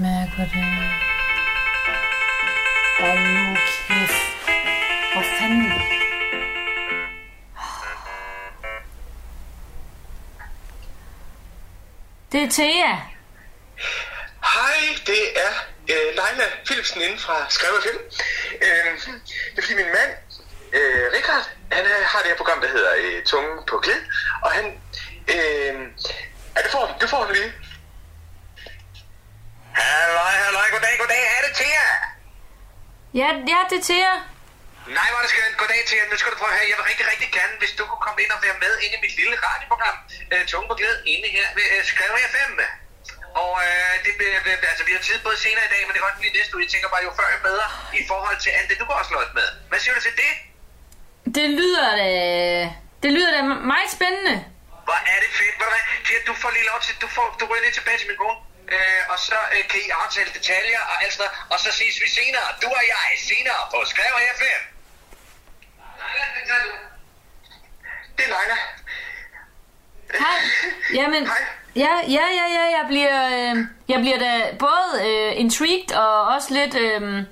Mærk på. Hold nu kæft. Hvor fanden? Det er Thea. Hej, det er øh, Leila Philipsen inden fra Skrevet Film. Øh, det er fordi min mand, øh, Richard, han øh, har det her program, der hedder øh, Tunge på glid, og han... Øh, ja, det får du, det får du lige. Halløj, halløj, goddag, goddag, er det Thea? Ja, ja, det er Thea. Nej, hvor er det skønt. Goddag jer. Nu skal du prøve at høre. Jeg vil rigtig, rigtig gerne, hvis du kunne komme ind og være med inde i mit lille radioprogram, øh, Tunge på glæde, inde her ved øh, Skrev FM. Og øh, det, øh, altså, vi har tid både senere i dag, men det kan godt blive næste uge. Jeg tænker bare, jo før jo bedre i forhold til alt det, du går slået med. Hvad siger du til det? Det lyder da... Det lyder da meget spændende. Hvor er det fedt. Ved du hvad? Tia, du får lige lov til, du, får, du ryger lige tilbage til min kone. Øh, og så øh, kan I aftale detaljer og alt sådan noget. Og så ses vi senere. Du og jeg senere på Skrev FM. Det er Leila. Hej. Jamen, Hej. ja, ja, ja, ja, jeg bliver, øh, jeg bliver da både øh, intrigued og også lidt... Øh,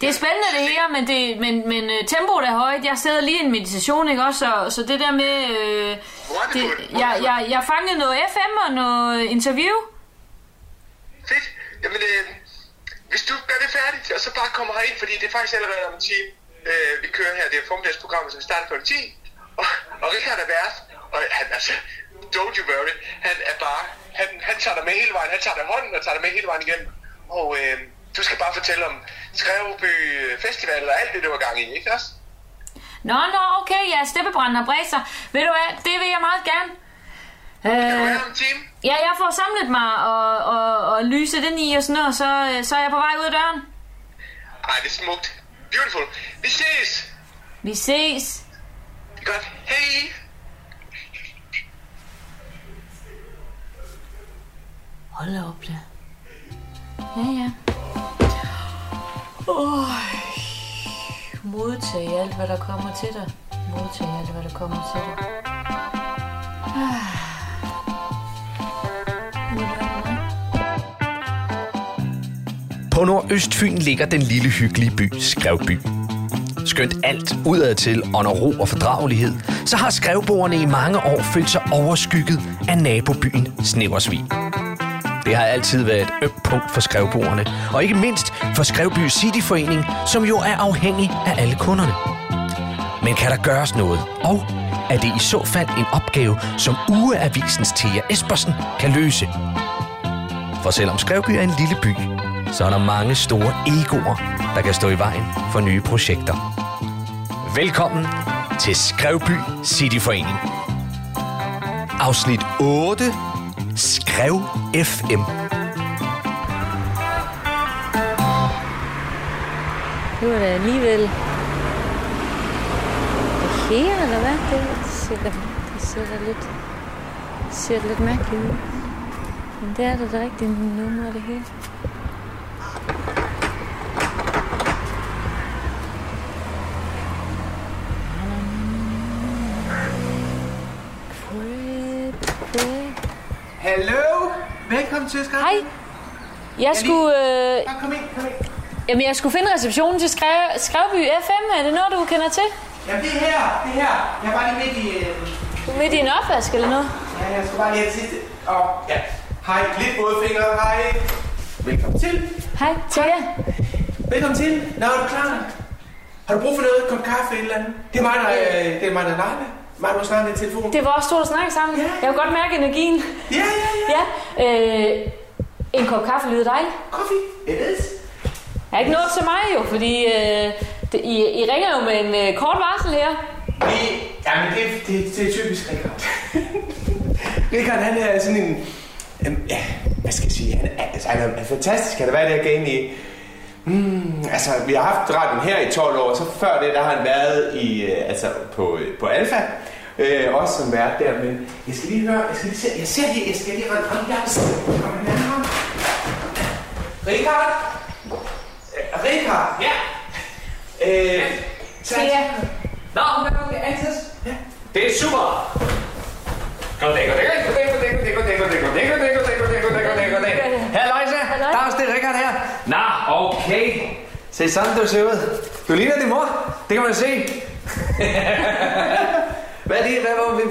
det er spændende det her, men, det, men, men øh, tempoet er højt. Jeg sidder lige i en meditation, ikke også? Så, så det der med... Øh, det, jeg, jeg, jeg fangede noget FM og noget interview. Fedt. Jamen, øh, hvis du gør det færdigt, og så bare kommer herind, fordi det er faktisk allerede om en time, øh, vi kører her. Det er formiddagsprogrammet, som starter kl. 10. Og, og Richard er vært, og han, altså, don't you worry, han er bare, han, han tager dig med hele vejen, han tager dig hånden og tager dig med hele vejen igennem. Og øh, du skal bare fortælle om Skreveby Festival og alt det, du var gang i, ikke også? Nå, nå, okay, ja, steppebrænder og bræser. Ved du hvad, det vil jeg meget gerne. Kan du Øh, en time? ja, jeg får samlet mig og, og, og lyset den i og sådan noget, og så, øh, så er jeg på vej ud af døren. Ej, det er smukt. Beautiful. Vi ses. Vi ses. Godt. Hej. Hold op, da. Ja, ja. Oh. Modtag alt, hvad der kommer til dig. Modtag alt, hvad der kommer til dig. Ah. På Nordøstfyn ligger den lille hyggelige by Skrevby. Skønt alt udadtil under ro og fordragelighed, så har skrevboerne i mange år følt sig overskygget af nabobyen Sneversvig. Det har altid været et ømt punkt for skrevboerne, og ikke mindst for Skrevby Cityforening, som jo er afhængig af alle kunderne. Men kan der gøres noget? Og er det i så fald en opgave, som Ugeavisens Thea Espersen kan løse? For selvom Skrevby er en lille by, så er der mange store egoer, der kan stå i vejen for nye projekter. Velkommen til Skrevby Cityforening. Afsnit 8. Skrev FM. Nu er det alligevel... Det her, eller hvad? Det ser da, det ser da lidt, det ser lidt mærkeligt ud. Men det er da det rigtige nummer, det hele. Velkommen til Skrab. Hej. Jeg skulle, øh, Ja, kom ind, kom ind. jamen, jeg skulle finde receptionen til Skrev, Skrevby FM. Er det noget, du kender til? Jamen det er her, det er her. Jeg var lige midt i... Øh, Du er midt i en opvask eller noget? ja, jeg skulle bare lige have sidste. Og ja, hej, lidt fingre, hej. Velkommen til. Hej, Thea. Velkommen til. Nå, er du klar? Har du brug for noget? Kop kaffe eller andet? Det er mig, der, øh, det er mig, der leger med. Mig, der snakker med telefonen. Det var også to, der snakkede sammen. Ja. Jeg kunne godt mærke energien. Ja, ja, ja. Ja, øh, en kop kaffe lyder dejligt. Kaffe. It is. Jeg har ikke noget til mig jo, fordi øh, det, I, I ringer jo med en øh, kort varsel her. Vi, jamen det, det, det er typisk Richard. Richard, han er sådan en... en ja, hvad skal jeg sige? Han er, altså, han er fantastisk. Han har været i det her game i... Mm, altså, vi har haft radioen her i 12 år, så før det, der har han været i, øh, altså, på, øh, på Alfa. Øh, også som vært der, men jeg skal lige høre, jeg skal lige se, jeg ser lige, jeg skal lige rende frem der. Kom her. Richard? Øh, Richard? Ja? Øh, så, Thea. Nå, hun er okay, Antas. Ja. Det er super! Goddag, goddag, goddag, goddag, goddag, goddag, goddag, goddag, goddag, goddag, goddag, goddag, goddag, goddag. Her, Løjse. halløj. Dags, det er Rikard her. Nå, okay. Se sådan, du ser ud. Du ligner din mor. Det kan man se.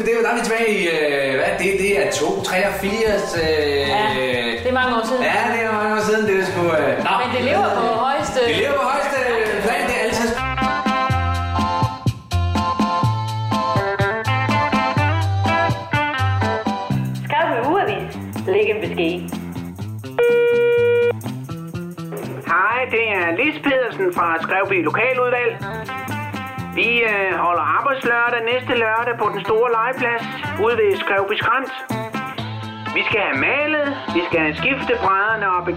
Er det? Er, der er vi tilbage i, øh, hvad er det? Det er 2, 83. Øh, Ja, det er mange år siden. Ja, det er mange år siden, det er sgu... Øh, nå, Men det lever på højeste... det lever på højeste plan, det er altid... Skarpe ugeavis. Læg en besked. Hej, det er Lis Pedersen fra Skrevby Lokaludvalg. Vi øh, holder arbejdslørdag næste lørdag på den store legeplads ude ved Skrevby Skrant. Vi skal have malet, vi skal have skiftet brædderne op i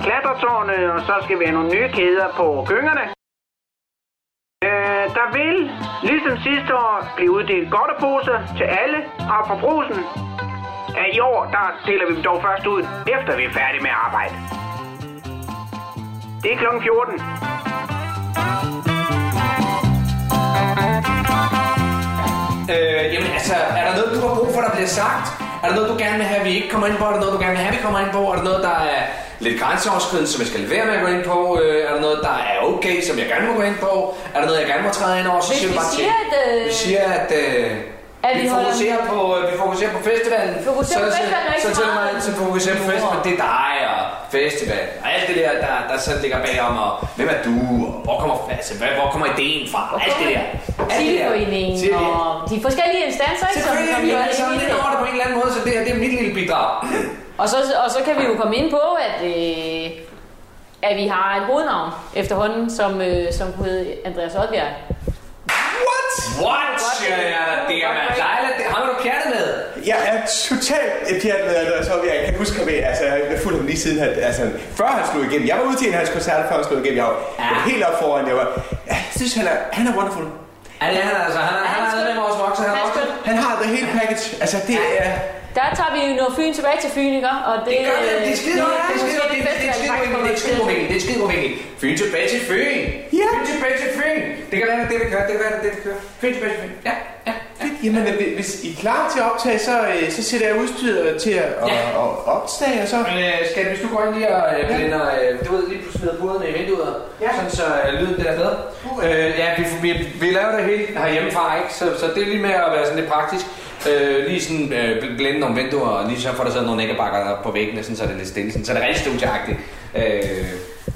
og så skal vi have nogle nye kæder på gyngerne. Øh, der vil, ligesom sidste år, blive uddelt godteposer til alle, og fra brusen. Øh, I år, der deler vi dem dog først ud, efter vi er færdige med at arbejde. Det er kl. 14. sagt? Er der noget, du gerne vil have, vi ikke kommer ind på? Er der noget, du gerne vil have, vi kommer ind på? Er der noget, der er lidt grænseoverskridende, som jeg skal lade være med at gå ind på? Øh, er der noget, der er okay, som jeg gerne må gå ind på? Er der noget, jeg gerne må træde ind over? Så Hvis siger vi bare siger, til. at, øh, Vi siger, at... Øh, at vi, vi holder- fokuserer på, øh, vi fokuserer på festivalen. Fokuserer på Så- festivalen og ikke så, så så, så, så fokuserer på festivalen. Det er dig og festivalen. Og alt det der, der, der sådan ligger bagom. Og hvem er du? Og hvor kommer, altså, hvad, hvor kommer ideen fra? Der. Alt det der. Vi. og de forskellige instanser, ikke? Selvfølgelig er vi jo alle sammen lidt over det på en eller anden måde, så det her det er mit lille bidrag. Og så, og så kan vi jo komme ind på, at, øh, at vi har et hovednavn efterhånden, som, øh, som kunne hedde Andreas Oddbjerg. What? What? siger jeg da. Det er man dejligt. Det har du pjattet med. Jeg er totalt pjat med Andreas Hoppe. Jeg kan huske ham, altså, jeg har fulgt ham lige siden, han, altså, før han slog igennem. Jeg var ude til en af hans koncerter, før han slog igennem. Jeg var Ja. ja. helt op foran. Jeg var, jeg synes, han er, han er wonderful. Ja, det er han altså. Han er, han er skøn. med vores vokser. Han er Han er også. Han har det hele package. Altså, det er... Der tager vi jo noget Fyn tilbage til Fyn, ikke? Og det, Det gør det. Det er skide godt. Det er skide godt. Det er- det er skide godt. Det er skide godt. Det er skide godt. Fyn tilbage til Fyn. Ja. Fyn tilbage til Fyn. Det kan være, det er det, kan være, det er det, vi kører. Fyn tilbage til Fyn. Ja, ja. Jamen, øh, hvis I er klar til at optage, så, øh, så sætter jeg udstyret til at og, Ja. og opstage, og så... Men øh, skal hvis du går ind lige og øh, blænder, øh, du ved, lige pludselig smider puderne i vinduet, Ja. sådan så øh, lyden det er bedre. Øh, ja, vi, vi, vi laver det helt herhjemmefra, ikke? Så, så det er lige med at være sådan lidt praktisk. Øh, lige sådan øh, bl- blænde nogle vinduer, og lige så får der sådan nogle æggebakker der på væggene, sådan, så er det lidt stille, sådan, så er det rigtig studieagtigt. Øh,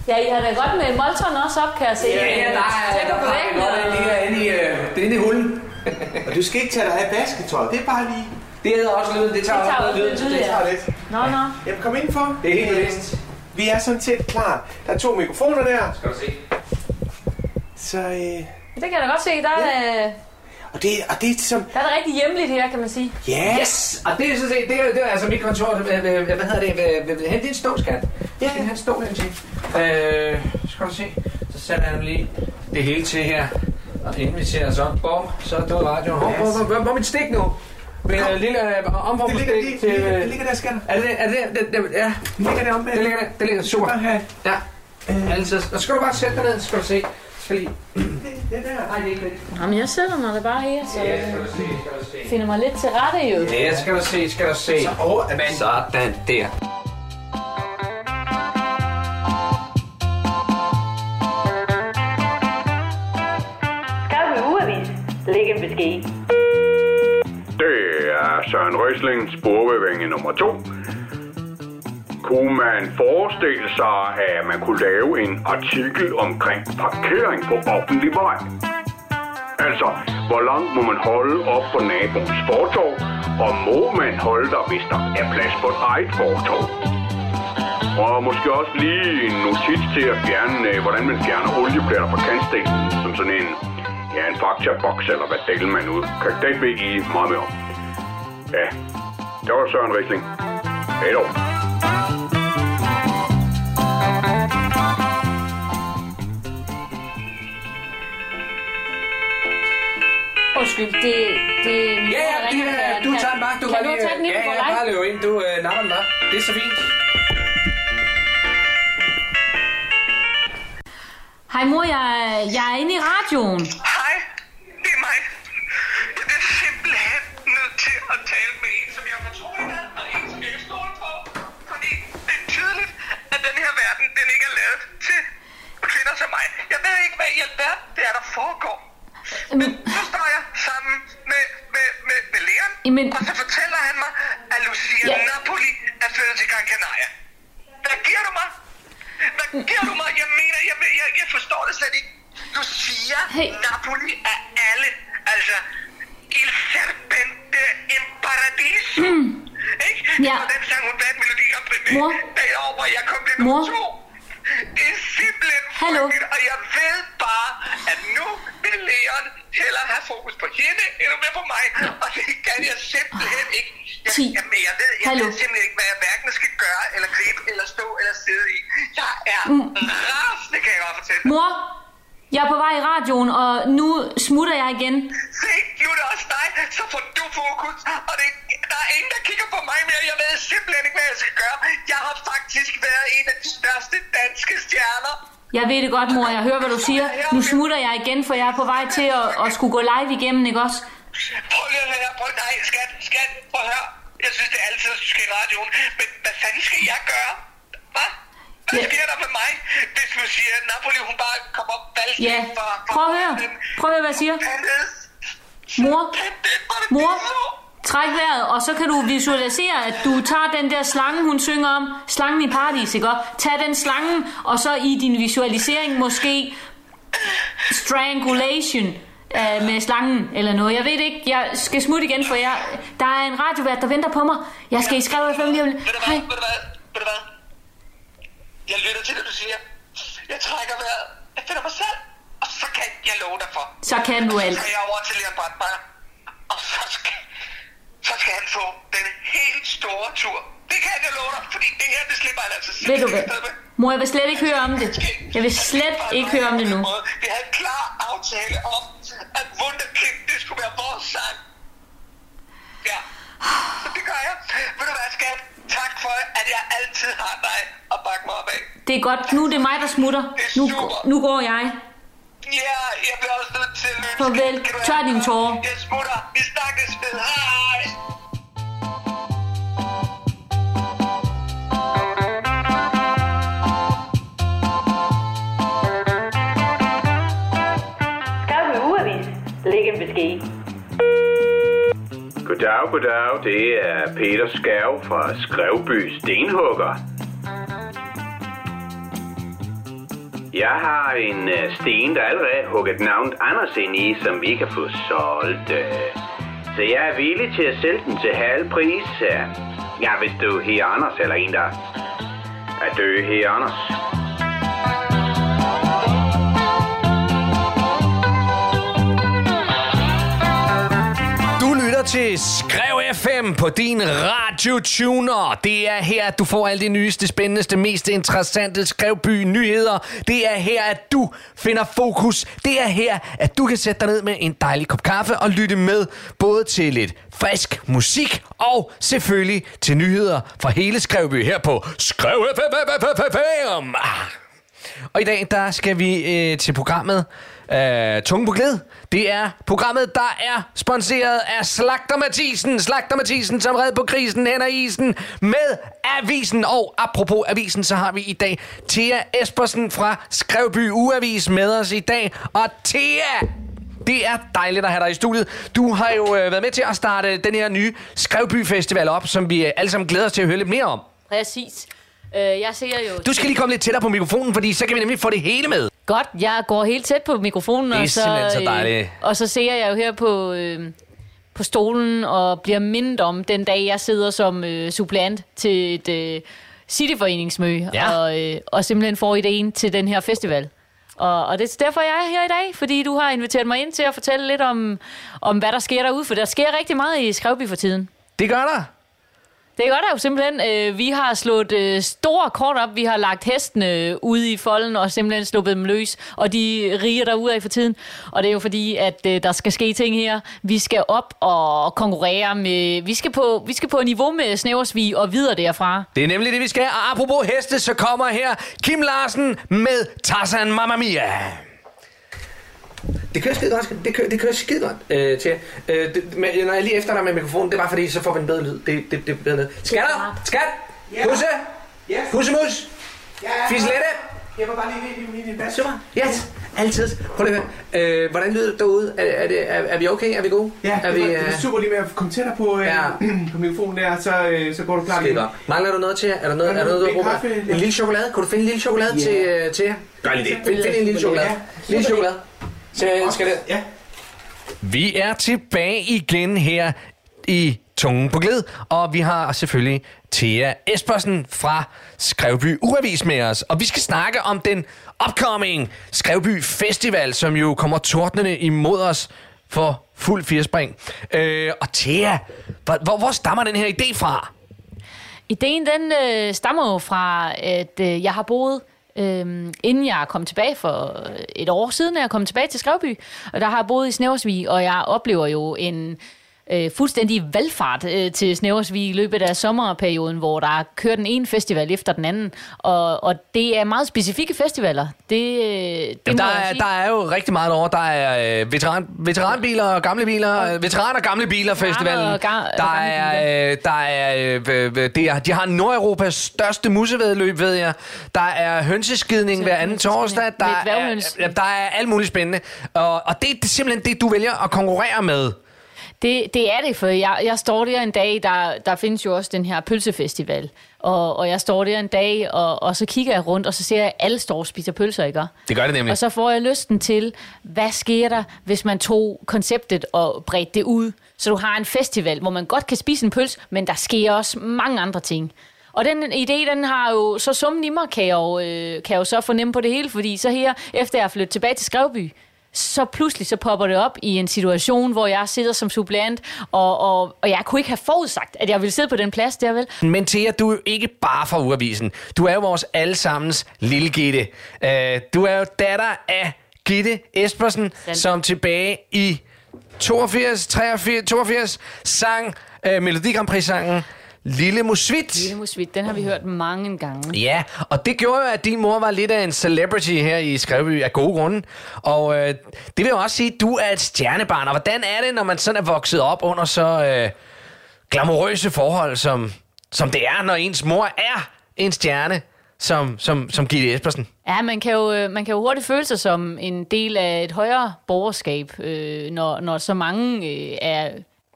Ja, I har da godt med Molton også op, kan jeg se. ja, ja, der er, der på er godt, og- det er inde i, øh, det er inde i hullen. Og du skal ikke tage dig af vasketøj. Det er bare lige... Det hedder også lyden, det tager, Det tager også også noget lidt lyd. lyd, Det ja. tager lidt. Nå, nå. Jamen, kom indenfor. Det er helt bevidst. Vi er sådan set klar. Der er to mikrofoner der. Skal du se. Så, øh, Det kan jeg da godt se. Der er, øh, og, det, og det er som... der er det rigtig hjemligt her, kan man sige. Ja, Yes! Og det er sådan set, det er, det er altså mit kontor, øh, øh, hvad hedder det, øh, øh, hente din stol, skat. Ja, det er hans stol, hen til. Øh, skal du se, så sætter jeg dem lige det hele til her. Og inviterer så, bum, så er det radio. Hvor, hvor, hvor, hvor er mit stik nu? Med Kom. lille øh, det omformet ligger, lige, til... det ligger, øh, det ligger der, skatter. Er det det? Er det det? det, det ja, Det ligger der om det ligger der. Det ligger super. Ja. Altså, så skal du bare sætte dig ned, så skal du se. Skal lige... Det, det der. Nej, det er ikke rigtigt. Jamen, jeg sætter mig da bare her, så Ja, skal du se, skal du se. finder mig lidt til rette, jo. Ja, skal du se, skal du se. Så man... Sådan der. Læg en besked. Det er Søren Røsling, sporbevægning nummer to. Kunne man forestille sig, at man kunne lave en artikel omkring parkering på offentlig vej? Altså, hvor langt må man holde op på naboens fortov, og må man holde der, hvis der er plads på et eget fortov? Og måske også lige en notits til at fjerne, øh, hvordan man fjerner oliepletter fra kantstenen, som sådan en, ja, en fakta-boks, eller hvad delen man ud. Kan det ved I meget mere om? Ja, det var Søren Risling. Hej dog. Undskyld, det, det er min Ja, ja, der det er, Kan- du kan- tager den bare. Du Kan bare du lige, tage den ind ja, på ja, dig? bare løb ind. Du øh, napper den bare. Det er så fint. Hej mor, jeg, er- jeg er inde i radioen. Mener, jeg, jeg, jeg, forstår det slet ikke. Du siger, Hey. Napoli er alle. Altså, il serpente in paradiso. Ikke? Mm. Ja. var den sang, hun vandt melodi med Mor. derovre, jeg kom til nummer to. Det er simpelthen Hallo. frygteligt, og jeg ved bare, at nu vil Leon hellere have fokus på hende, endnu mere på mig, og det kan jeg simpelthen ikke. Jeg, Ti. jamen, jeg ved, jeg Hallo. ved simpelthen ikke, hvad jeg hverken skal gøre, eller gribe, eller stå, eller sidde i. Jeg er Mm. rasende, kan jeg godt fortælle. Mor, jeg er på vej i radioen, og nu smutter jeg igen. Se, nu er det også dig, så får du fokus, og det, der er ingen, der kigger på mig mere. Jeg ved simpelthen ikke, hvad jeg skal gøre. Jeg har faktisk været en af de største danske stjerner. Jeg ved det godt, mor. Jeg hører, hvad du siger. Nu smutter jeg igen, for jeg er på vej til at, at skulle gå live igennem, ikke også? Prøv lige at høre, prøv, nej, skat, skat, prøv at høre. Jeg synes, det er altid, at du skal i radioen. Men hvad fanden skal jeg gøre? Hvad? Hvad Ja. sker der med mig, hvis du siger, at Napoli, hun bare kommer op valgt Ja, prøv at høre. Prøv at høre, hvad jeg siger. Mor, mor, træk vejret, og så kan du visualisere, at du tager den der slange, hun synger om, slangen i paradis, ikke? Tag den slange, og så i din visualisering måske strangulation øh, med slangen eller noget. Jeg ved det ikke. Jeg skal smutte igen, for jeg, der er en radiovært, der venter på mig. Jeg skal i skrive FM lige om lidt. Ved du Hej. hvad, ved du hvad, ved du hvad? Jeg lytter til det, du siger. Jeg trækker vejret. Jeg finder mig selv. Og så kan jeg love dig for. Så kan du alt. Så er jeg over til Leon Bratmeier. Og så skal, så skal han få den helt store tur. Det kan jeg love dig, fordi det her, det slipper han altså Ved du hvad? Mor, jeg vil slet ikke høre om det. Jeg vil slet ikke høre om det nu. Vi havde en klar aftale om, at Wunderkind, det skulle være vores sang. Ja, så det gør jeg. Ved du hvad, skat? Tak for, at jeg altid har dig at bakke mig op af. Det er godt. Nu er det mig, der smutter. Nu, nu går jeg. Ja, jeg bliver også nødt til at løbe. Farvel. Tør det dine tårer. Jeg smutter. Vi snakkes ved. Hej. Goddag, goddag. Det er Peter Skærv fra Skrevby Stenhugger. Jeg har en øh, sten, der allerede har hugget navnet Anders ind i, som vi kan få solgt. Øh. Så jeg er villig til at sælge den til halv pris. Uh, ja, hvis du her Anders, eller en, der er død her Anders. Lytter til Skrev FM på din Radio Tuner. Det er her, at du får alle de nyeste, spændendeste, mest interessante Skrevby nyheder. Det er her, at du finder fokus. Det er her, at du kan sætte dig ned med en dejlig kop kaffe og lytte med både til lidt frisk musik og selvfølgelig til nyheder fra hele Skrevby her på Skrev FM. Og i dag, der skal vi øh, til programmet øh, Tunge på Glæd. Det er programmet, der er sponsoreret af Slagter Mathisen. Slagter Mathisen, som red på krisen hen ad isen med avisen. Og apropos avisen, så har vi i dag Thea Espersen fra Skrevby Uavis med os i dag. Og Thea, det er dejligt at have dig i studiet. Du har jo øh, været med til at starte den her nye Skrevby Festival op, som vi øh, alle sammen glæder os til at høre lidt mere om. Præcis. Øh, jeg ser jo... Du skal lige komme lidt tættere på mikrofonen, fordi så kan vi nemlig få det hele med. Godt, jeg går helt tæt på mikrofonen, og så, så dejligt. Øh, og så ser jeg jo her på, øh, på stolen og bliver mindet om den dag, jeg sidder som øh, suppleant til et øh, cityforeningsmøde, Ja. og, øh, og simpelthen får ideen til den her festival. Og, og det er derfor, jeg er her i dag, fordi du har inviteret mig ind til at fortælle lidt om, om hvad der sker derude, for der sker rigtig meget i Skrevby for tiden. Det gør der. Det gør der jo simpelthen. Øh, vi har slået øh, store kort op. Vi har lagt hestene øh, ude i folden og simpelthen sluppet dem løs. Og de riger derude af for tiden. Og det er jo fordi, at øh, der skal ske ting her. Vi skal op og konkurrere med... Vi skal på, vi skal på niveau med Snæversvig og videre derfra. Det er nemlig det, vi skal. Og apropos heste, så kommer her Kim Larsen med Tarzan Mamma Mia. Det kører skide godt. Det kører, det kører skide godt øh, til. Øh, det, men, når jeg lige efter dig med mikrofonen, det var fordi, så får vi en bedre lyd. Det, det, det er bedre lyd. Skatter! Skat! Ja. Pusse! Ja. Pussemus! Ja, Fislette! Jeg var bare lige ved min bas. Super. Yes. Altid. Prøv lige at høre. øh, Hvordan lyder det derude? Er, er, det, er, er vi okay? Er vi gode? Ja, er det, vi, var, det øh, var super lige med at komme tættere på, øh, Ja. på mikrofonen der, så, øh, så går du klar Skide godt. Mangler du noget til jer? Er der noget, er der noget du har brug for? Kaffe, En lille chokolade? Kunne du finde en lille chokolade Ja. til, øh, til jer? Gør lige det. Find, find en lille chokolade. Ja. Lille chokolade. Så skal det. Ja. Vi er tilbage igen her i Tungen på Glid, og vi har selvfølgelig Thea Espersen fra Skrevby Uravis med os. Og vi skal snakke om den upcoming Skrevby Festival, som jo kommer tordnende imod os for fuld firespring. Øh, og Thea, hvor, hvor, hvor stammer den her idé fra? Ideen den øh, stammer jo fra, at øh, jeg har boet, øh, inden jeg kom tilbage for et år siden, er jeg kom tilbage til Skrevby, og der har jeg boet i Snæversvig, og jeg oplever jo en øh, fuldstændig valgfart øh, til Snæversvig i løbet af sommerperioden, hvor der kører den ene festival efter den anden, og, og det er meget specifikke festivaler. Det, øh, det Jamen, der, er, der er jo rigtig meget over. Der er øh, veteran, veteranbiler og gamle biler. Øh, veteran og gamle biler festivalen. og ga- Der er, øh, der er, øh, øh, øh, det er, de har Nordeuropas største musevedløb, ved jeg. Der er hønseskidning hver anden torsdag. Der er, der er alt muligt spændende. Og, og det, det er simpelthen det, du vælger at konkurrere med. Det, det er det, for jeg, jeg står der en dag, der, der findes jo også den her pølsefestival, og, og jeg står der en dag, og, og så kigger jeg rundt, og så ser jeg, at alle står og spiser pølser, ikke? Det gør det nemlig. Og så får jeg lysten til, hvad sker der, hvis man tog konceptet og bredte det ud, så du har en festival, hvor man godt kan spise en pølse, men der sker også mange andre ting. Og den idé, den har jo så summen i mig, kan jeg, jo, øh, kan jeg jo så fornemme på det hele, fordi så her, efter jeg er flyttet tilbage til Skrevby, så pludselig så popper det op i en situation, hvor jeg sidder som suppleant, og, og, og jeg kunne ikke have forudsagt, at jeg ville sidde på den plads der, vel? Men Thea, du er jo ikke bare fra Uavisen. Du er jo vores allesammens lille Gitte. Uh, du er jo datter af Gitte Espersen, Sandt. som tilbage i 82, 83, 82 sang uh, Melodi Grand Prix-sangen Lille Musvit. Lille musvit, den har vi hørt mange gange. Ja, og det gjorde jo, at din mor var lidt af en celebrity her i Skrevby af gode grunde. Og øh, det vil jo også sige, at du er et stjernebarn. Og hvordan er det, når man sådan er vokset op under så øh, glamourøse forhold, som, som det er, når ens mor er en stjerne, som, som, som Gitte Espersen? Ja, man kan, jo, øh, man kan jo hurtigt føle sig som en del af et højere borgerskab, øh, når, når så mange øh, er,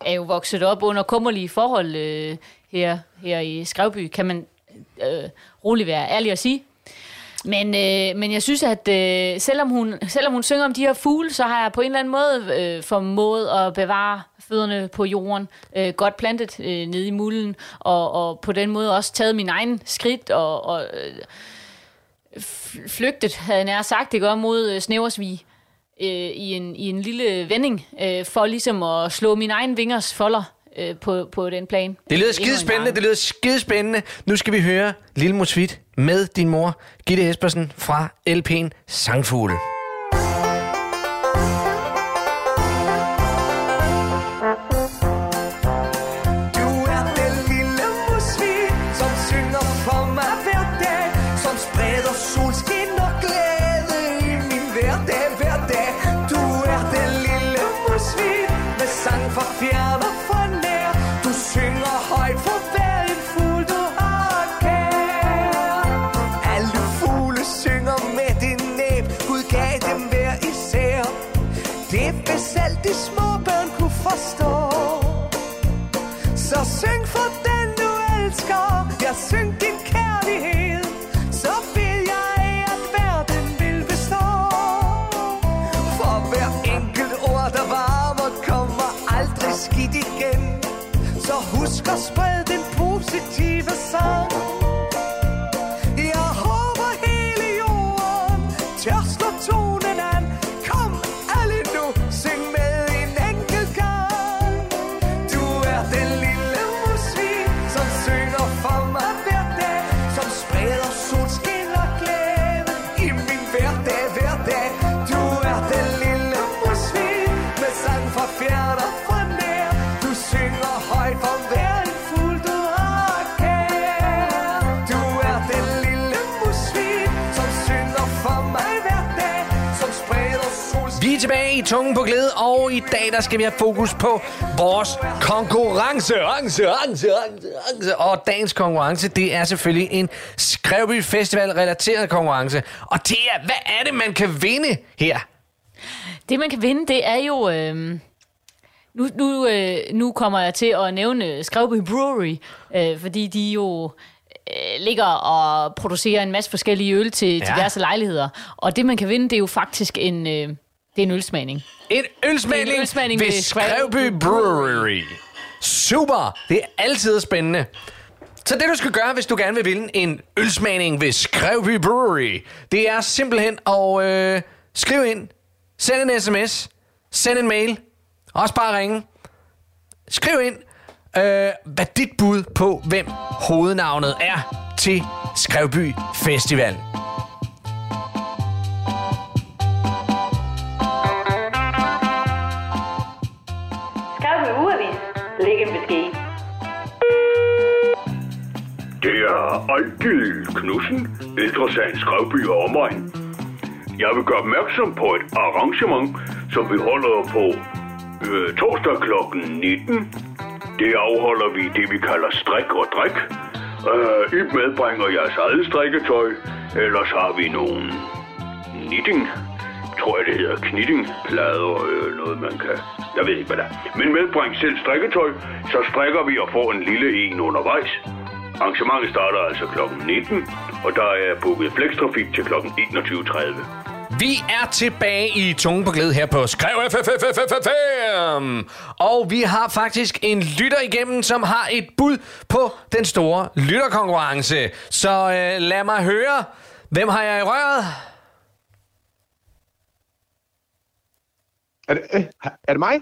er jo vokset op under kummerlige forhold øh, her, her i Skrevby, kan man øh, roligt være ærlig at sige. Men, øh, men jeg synes, at øh, selvom, hun, selvom hun synger om de her fugle, så har jeg på en eller anden måde øh, formået at bevare fødderne på jorden, øh, godt plantet øh, nede i mulden, og, og på den måde også taget min egen skridt og, og øh, flygtet, havde jeg nær sagt, det går mod øh, Snæversvig øh, i, en, i en lille vending, øh, for ligesom at slå min egen vingers folder øh, på, på den plan. Det lyder Endnu en skide spændende, gang. det lyder skide spændende. Nu skal vi høre Lille Musvit med din mor, Gitte Espersen fra LP'en Sangfugle. Forstå. Så syng for den du elsker. Ja, syng din kærlighed. Så vil jeg at verden vil bestå. For hver enkelt ord der varmer Kommer aldrig skidt igen. Så husk at sprede den positive sang. Tilbage i Tungen på Glæde, og i dag der skal vi have fokus på vores konkurrence. Rance, rance, rance, rance. Og dagens konkurrence, det er selvfølgelig en Skrevby Festival relateret konkurrence. Og det er, hvad er det, man kan vinde her? Det, man kan vinde, det er jo... Øh, nu, nu, øh, nu kommer jeg til at nævne Skrevby Brewery, øh, fordi de jo øh, ligger og producerer en masse forskellige øl til Ja. diverse lejligheder. Og det, man kan vinde, det er jo faktisk en, øh, det er en ølsmagning. En ølsmagning, En ølsmagning ved ved Skrevby Brewery. Super! Det er altid spændende. Så det du skal gøre, hvis du gerne vil vinde en ølsmagning ved Skrevby Brewery, det er simpelthen at øh, skrive ind, send en sms, send en mail, også bare ringe. Skriv ind, øh, hvad dit bud på, hvem hovednavnet er til Skrevby Festival. Er Ejgil Knudsen, Ældresagens Skrevby og omegn. Jeg vil gøre opmærksom på et arrangement, som vi holder på øh, torsdag kl. 19. Det afholder vi det, vi kalder strik og drik. Øh, I medbringer jeres eget strikketøj, ellers har vi nogle knitting, tror jeg det hedder, knittingplader, øh, noget man kan, jeg ved ikke hvad det er. Men medbring selv strikketøj, så strikker vi og får en lille en undervejs. Arrangementet starter altså kl. 19, og der er booket flekstrafik til kl. 21.30. Vi er tilbage i Tungen på Glæde her på Skrev FFFFFM. Og vi har faktisk en lytter igennem, som har et bud på den store lytterkonkurrence. Så øh, lad mig høre, hvem har jeg i røret? Er det, øh, er det mig?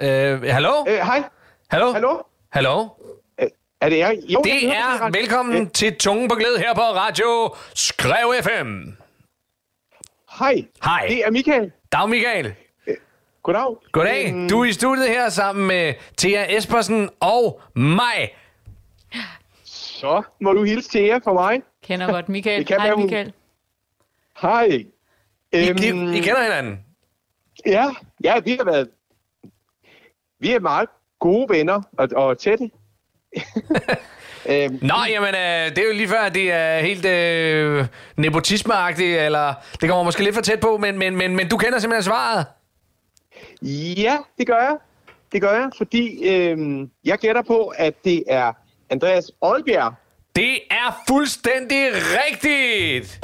Øh, hallo? Øh, hej. Hallo? Hallo? Hallo? Øh, er det jeg? Jo, jeg Det høre er ret. velkommen Øh, til Tungen på Glæde her på Radio Skrev FM. Hej. Hej. Det er Michael. Dag Michael. Goddag. Goddag. Øhm, Du er i studiet her sammen med Thea Espersen og mig. Så må du hilse jer for mig. Kender godt Michael. Det kan Hej være, hun- Michael. Hej. I, Øhm, I, I kender hinanden? Ja, ja, vi har været... Vi er meget gode venner og, og tætte. øhm, Nå, jamen, øh, det er jo lige før, at det er helt øh, nepotismeagtigt, eller det kommer måske lidt for tæt på, men, men, men, men du kender simpelthen svaret. ja, det gør jeg. Det gør jeg, fordi øhm, jeg gætter på, at det er Andreas Oldbjerg. Det er fuldstændig rigtigt.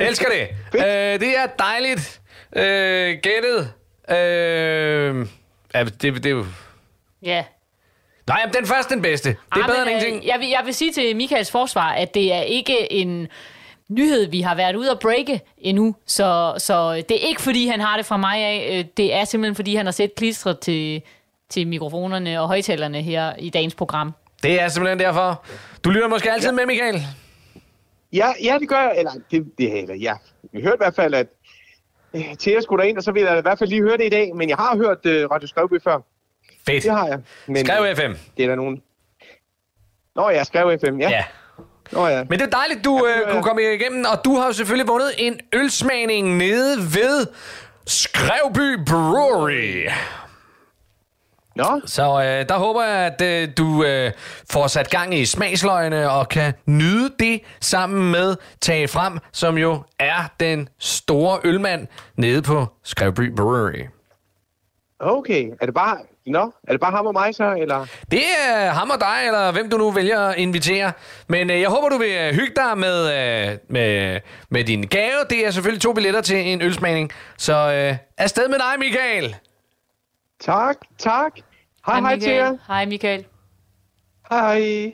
Elsker det. øh, det er dejligt øh, gættet. Øh, ja, det, det er jo... Ja. Nej, jamen, den første den bedste. Det er Ah, bedre men, end øh, ingenting. Jeg vil, jeg vil sige til Michaels forsvar, at det er ikke en nyhed, vi har været ude at breake endnu. Så, så det er ikke, fordi han har det fra mig af. Øh, Det er simpelthen, fordi han har set klistret til, til mikrofonerne og højtalerne her i dagens program. Det er simpelthen derfor. Du lytter måske altid ja. med, Michael. Ja, ja, det gør jeg. Eller, det, det, eller ja. Jeg hørte i hvert fald, at øh, Thea skulle derind, og så vil jeg i hvert fald lige høre det i dag. Men jeg har hørt øh, Radio Skrevby før. Fedt. Det har jeg. Men, Skrev FM. Det er der nogen... Nå ja, Skrev FM, ja. Ja. Nå ja. Men det er dejligt, du Ja, øh, kunne komme igennem, og du har jo selvfølgelig vundet en ølsmagning nede ved Skrevby Brewery. Nå, Så øh, der håber jeg, at øh, du øh, får sat gang i smagsløgene og kan nyde det sammen med Tage Frem, som jo er den store ølmand nede på Skrevby Brewery. okay. Er det bare... Nå, er det bare ham og mig så, eller? Det er ham og dig, eller hvem du nu vælger at invitere. Men øh, jeg håber, du vil øh, hygge dig med, øh, med, med din gave. Det er selvfølgelig to billetter til en ølsmagning. Så øh, afsted med dig, Michael. Tak, tak. Hej, hej til jer. Hej Michael. Hej.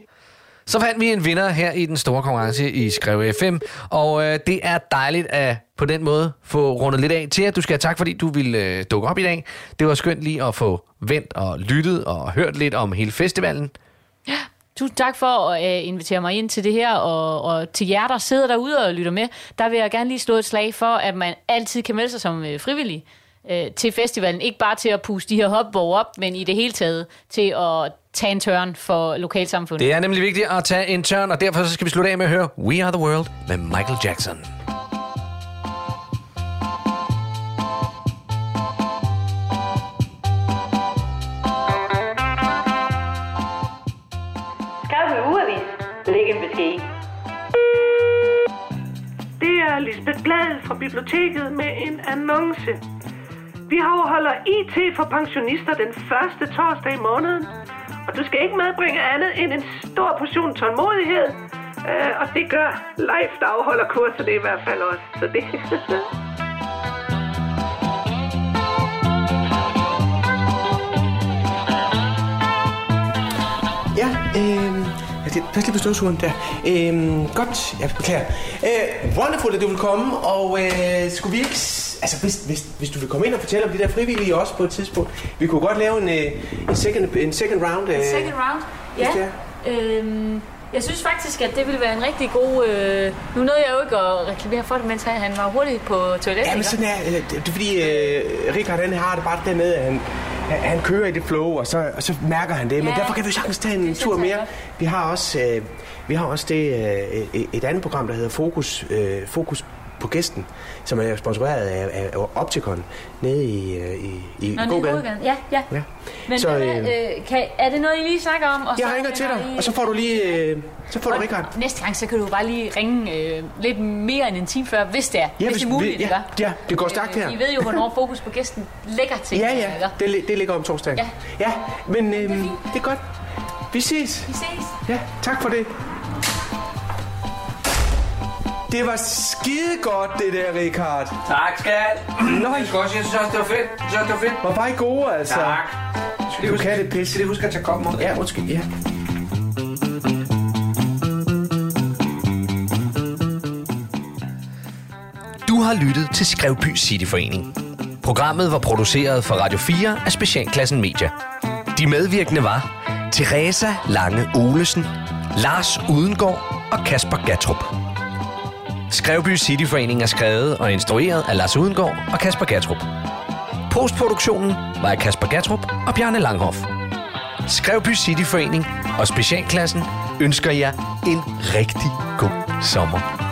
Så fandt vi en vinder her i den store konkurrence i Skrev FM. Og øh, det er dejligt at på den måde få rundet lidt af til at Du skal have tak, fordi du ville øh, dukke op i dag. Det var skønt lige at få vendt og lyttet og hørt lidt om hele festivalen. Tusind tak for at uh, invitere mig ind til det her, og, og til jer, der sidder derude og lytter med, der vil jeg gerne lige slå et slag for, at man altid kan melde sig som uh, frivillig uh, til festivalen. Ikke bare til at puste de her hopborg op, men i det hele taget til at tage en tørn for lokalsamfundet. Det er nemlig vigtigt at tage en turn, og derfor så skal vi slutte af med at høre We Are The World med Michael Jackson. Biblioteket med en annonce. Vi afholder IT for pensionister den første torsdag i måneden. Og du skal ikke medbringe andet end en stor portion tålmodighed. Øh, og det gør Life, der afholder kurserne i hvert fald også. Så det... det, pas lige på støvsugeren der. Øh, godt, jeg beklager. Øh, wonderful, at du vil komme, og øh, skulle vi ikke... Altså, hvis, hvis, hvis du vil komme ind og fortælle om de der frivillige også på et tidspunkt. Vi kunne godt lave en, øh, en, second, en second round. Øh, Second round? Ja. Øhm, jeg synes faktisk, at det ville være en rigtig god... Øh, nu nåede jeg jo ikke at reklamere for det, mens han, var hurtigt på toilettet. Ja, men sådan er øh, det. Er fordi, øh, Richard han har det bare der med, at han, han- kører i det flow, og så, og så mærker han det. Men Ja. derfor kan vi sagtens tage en Det tur mere. Vi har også, øh, vi har også det, øh, et- et andet program, der hedder Fokus, øh, Fokus på gæsten, som er sponsoreret af, af, af Opticon nede i, øh, i, i Nå, det er gågaden. Ja, ja. Ja. Men Så, øh, øh, kan, er det noget, I lige snakker om? Og Jeg så ringer til dig, I- og så får du lige, øh, så får du Richard. Og næste gang, så kan du bare lige ringe øh, lidt mere end en time før, hvis det er. Ja, hvis, hvis- det er muligt, ja, ikke? ja, det går stærkt her. I ved jo, hvornår fokus på gæsten lægger til. Ja, ja, det, det ligger om torsdagen. Ja. ja men øh, det er godt. Vi ses. Vi ses. Ja, tak for det. Det var skide godt, det der, Richard. Tak, skat. Nå, Jeg skal også, jeg synes også, det var fedt. Jeg synes også, det var fedt. var bare I gode, altså. Tak. Skal Du kan det pis. Skal lige huske at tage koppen ud? Ja, undskyld, ja. Du har lyttet til Skrevby Cityforening. Programmet var produceret for Radio 4 af Specialklassen Media. De medvirkende var Teresa Lange Olesen, Lars Udengård og Kasper Gatrup. Skrevby Cityforening er skrevet og instrueret af Lars Udengård og Kasper Gatrup. Postproduktionen var af Kasper Gatrup og Bjarne Langhoff. Skrevby Cityforening og Specialklassen ønsker jer en rigtig god sommer.